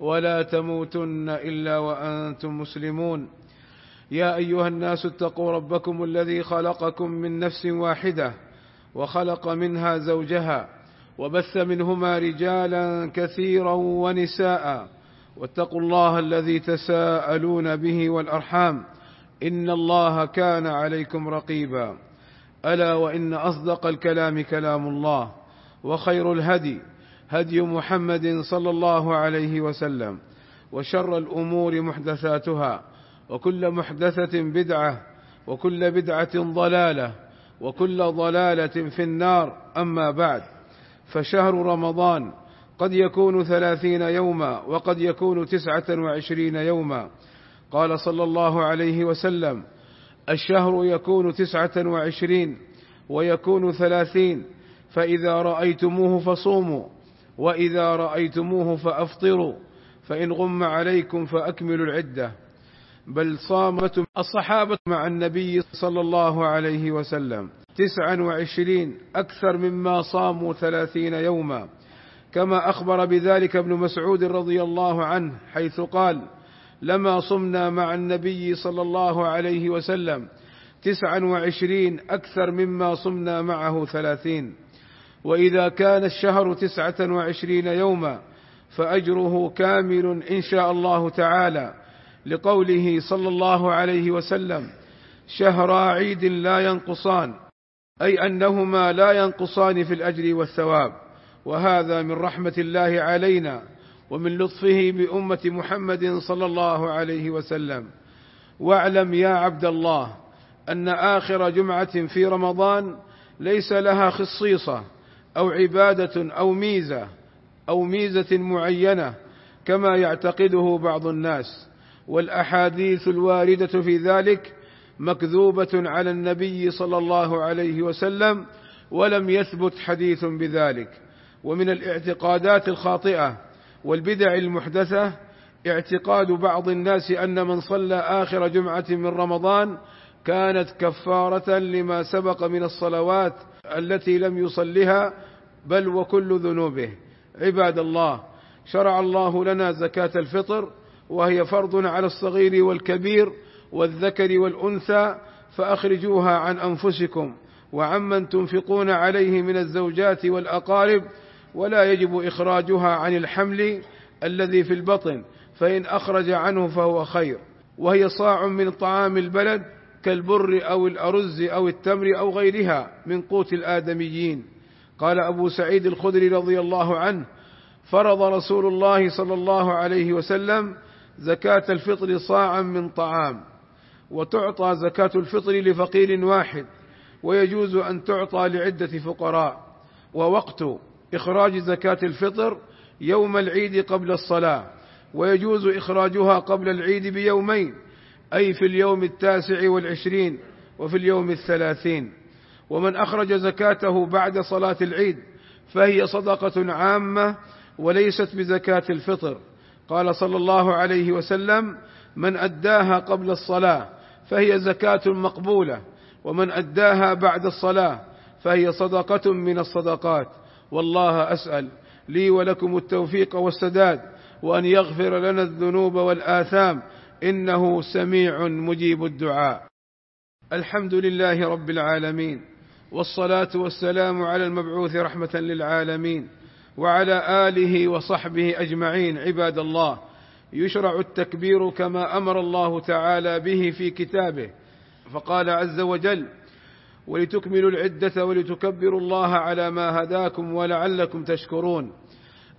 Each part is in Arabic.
ولا تموتن إلا وأنتم مسلمون. يا أيها الناس اتقوا ربكم الذي خلقكم من نفس واحدة وخلق منها زوجها وبث منهما رجالا كثيرا ونساء واتقوا الله الذي تساءلون به والأرحام إن الله كان عليكم رقيبا. ألا وإن أصدق الكلام كلام الله وخير الهدي هدي محمد صلى الله عليه وسلم وشر الأمور محدثاتها وكل محدثة بدعة وكل بدعة ضلالة وكل ضلالة في النار. أما بعد فشهر رمضان قد يكون ثلاثين يوما وقد يكون تسعة وعشرين يوما. قال صلى الله عليه وسلم الشهر يكون تسعة وعشرين ويكون ثلاثين فإذا رأيتموه فصوموا. وإذا رأيتموه فأفطروا فإن غم عليكم فأكملوا العدة. بل صامت الصحابة مع النبي صلى الله عليه وسلم تسعا وعشرين أكثر مما صاموا ثلاثين يوما. كما أخبر بذلك ابن مسعود رضي الله عنه حيث قال لما صمنا مع النبي صلى الله عليه وسلم تسعا وعشرين أكثر مما صمنا معه ثلاثين. وإذا كان الشهر تسعة وعشرين يوما فأجره كامل إن شاء الله تعالى لقوله صلى الله عليه وسلم شهر عيد لا ينقصان أي أنهما لا ينقصان في الأجر والثواب وهذا من رحمة الله علينا ومن لطفه بأمة محمد صلى الله عليه وسلم. واعلم يا عبد الله أن آخر جمعة في رمضان ليس لها خصيصة أو عبادة أو ميزة أو ميزة معينة كما يعتقده بعض الناس والأحاديث الواردة في ذلك مكذوبة على النبي صلى الله عليه وسلم ولم يثبت حديث بذلك. ومن الاعتقادات الخاطئة والبدع المحدثة اعتقاد بعض الناس أن من صلى آخر جمعة من رمضان كانت كفارة لما سبق من الصلوات التي لم يصلها بل وكل ذنوبه. عباد الله شرع الله لنا زكاة الفطر وهي فرض على الصغير والكبير والذكر والأنثى فأخرجوها عن أنفسكم. وعمن تنفقون عليه من الزوجات والأقارب ولا يجب إخراجها عن الحمل الذي في البطن فإن أخرج عنه فهو خير. وهي صاع من طعام البلد كالبر أو الأرز أو التمر أو غيرها من قوت الآدميين. قال أبو سعيد الخدري رضي الله عنه فرض رسول الله صلى الله عليه وسلم زكاة الفطر صاعا من طعام وتعطى زكاة الفطر لفقير واحد ويجوز أن تعطى لعدة فقراء. ووقت إخراج زكاة الفطر يوم العيد قبل الصلاة ويجوز إخراجها قبل العيد بيومين أي في اليوم التاسع والعشرين وفي اليوم الثلاثين. ومن أخرج زكاته بعد صلاة العيد فهي صدقة عامة وليست بزكاة الفطر. قال صلى الله عليه وسلم من أداها قبل الصلاة فهي زكاة مقبولة ومن أداها بعد الصلاة فهي صدقة من الصدقات. والله أسأل لي ولكم التوفيق والسداد وأن يغفر لنا الذنوب والآثام إنه سميع مجيب الدعاء. الحمد لله رب العالمين والصلاة والسلام على المبعوث رحمة للعالمين وعلى آله وصحبه أجمعين عباد الله. يشرع التكبير كما أمر الله تعالى به في كتابه. فقال عز وجل ولتكملوا العدة ولتكبروا الله على ما هداكم ولعلكم تشكرون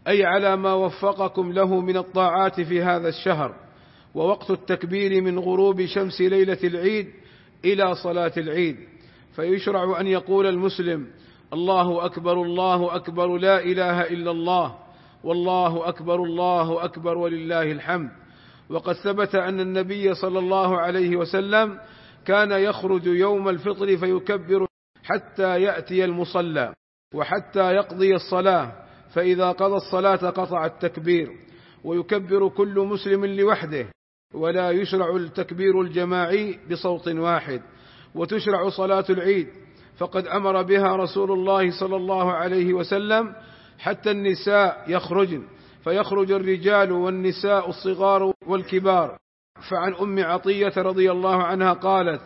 أي على ما وفقكم له من الطاعات في هذا الشهر. ووقت التكبير من غروب شمس ليلة العيد إلى صلاة العيد. فيشرع أن يقول المسلم الله أكبر الله أكبر لا إله إلا الله والله أكبر الله أكبر ولله الحمد. وقد ثبت أن النبي صلى الله عليه وسلم كان يخرج يوم الفطر فيكبر حتى يأتي المصلى وحتى يقضي الصلاة. فإذا قضى الصلاة قطع التكبير ويكبر كل مسلم لوحده. ولا يشرع التكبير الجماعي بصوت واحد وتشرع صلاة العيد. فقد أمر بها رسول الله صلى الله عليه وسلم حتى النساء يخرجن. فيخرج الرجال والنساء الصغار والكبار. فعن أم عطية رضي الله عنها قالت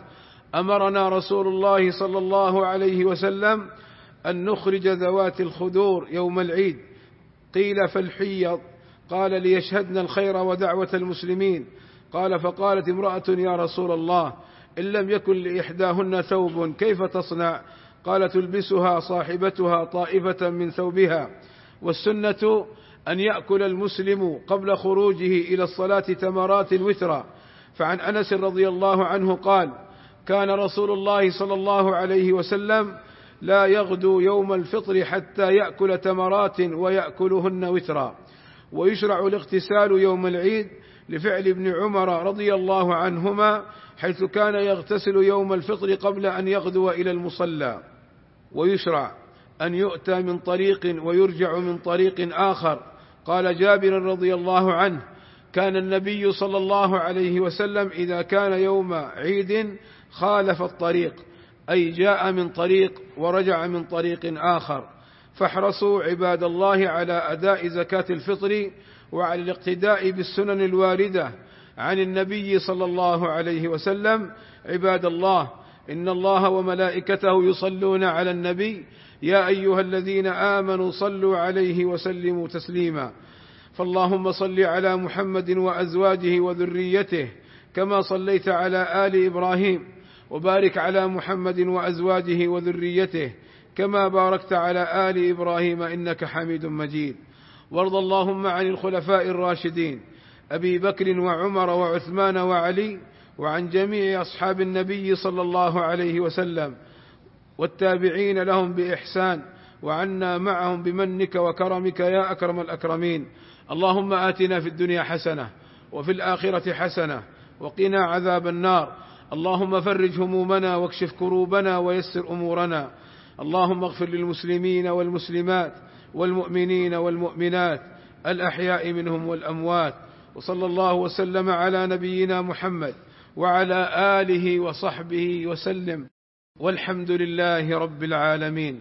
أمرنا رسول الله صلى الله عليه وسلم أن نخرج ذوات الخدور يوم العيد. قيل فالحيض. قال ليشهدن الخير ودعوة المسلمين. قال فقالت امرأة يا رسول الله إن لم يكن لإحداهن ثوب كيف تصنع؟ قال تلبسها صاحبتها طائفة من ثوبها والسنة أن يأكل المسلم قبل خروجه إلى الصلاة تمرات وترا فعن أنس رضي الله عنه قال كان رسول الله صلى الله عليه وسلم لا يغدو يوم الفطر حتى يأكل تمرات ويأكلهن وترا. ويشرع الاغتسال يوم العيد لفعل ابن عمر رضي الله عنهما حيث كان يغتسل يوم الفطر قبل أن يغدو إلى المصلى. ويشرع أن يؤتى من طريق ويرجع من طريق آخر. قال جابر رضي الله عنه كان النبي صلى الله عليه وسلم إذا كان يوم عيد خالف الطريق أي جاء من طريق ورجع من طريق آخر. فاحرصوا عباد الله على أداء زكاة الفطر وعلى الاقتداء بالسنن الواردة عن النبي صلى الله عليه وسلم. عباد الله إن الله وملائكته يصلون على النبي. يا أيها الذين آمنوا صلوا عليه وسلموا تسليما. فاللهم صل على محمد وأزواجه وذريته كما صليت على آل إبراهيم. وبارك على محمد وأزواجه وذريته كما باركت على آل إبراهيم إنك حميد مجيد. وارض اللهم عن الخلفاء الراشدين أبي بكر وعمر وعثمان وعلي وعن جميع أصحاب النبي صلى الله عليه وسلم والتابعين لهم بإحسان وعنا معهم بمنك وكرمك يا أكرم الأكرمين. اللهم آتنا في الدنيا حسنة وفي الآخرة حسنة وقنا عذاب النار. اللهم فرج همومنا واكشف كروبنا ويسر أمورنا. اللهم اغفر للمسلمين والمسلمات والمؤمنين والمؤمنات الأحياء منهم والأموات وصلى الله وسلم على نبينا محمد وعلى آله وصحبه وسلم والحمد لله رب العالمين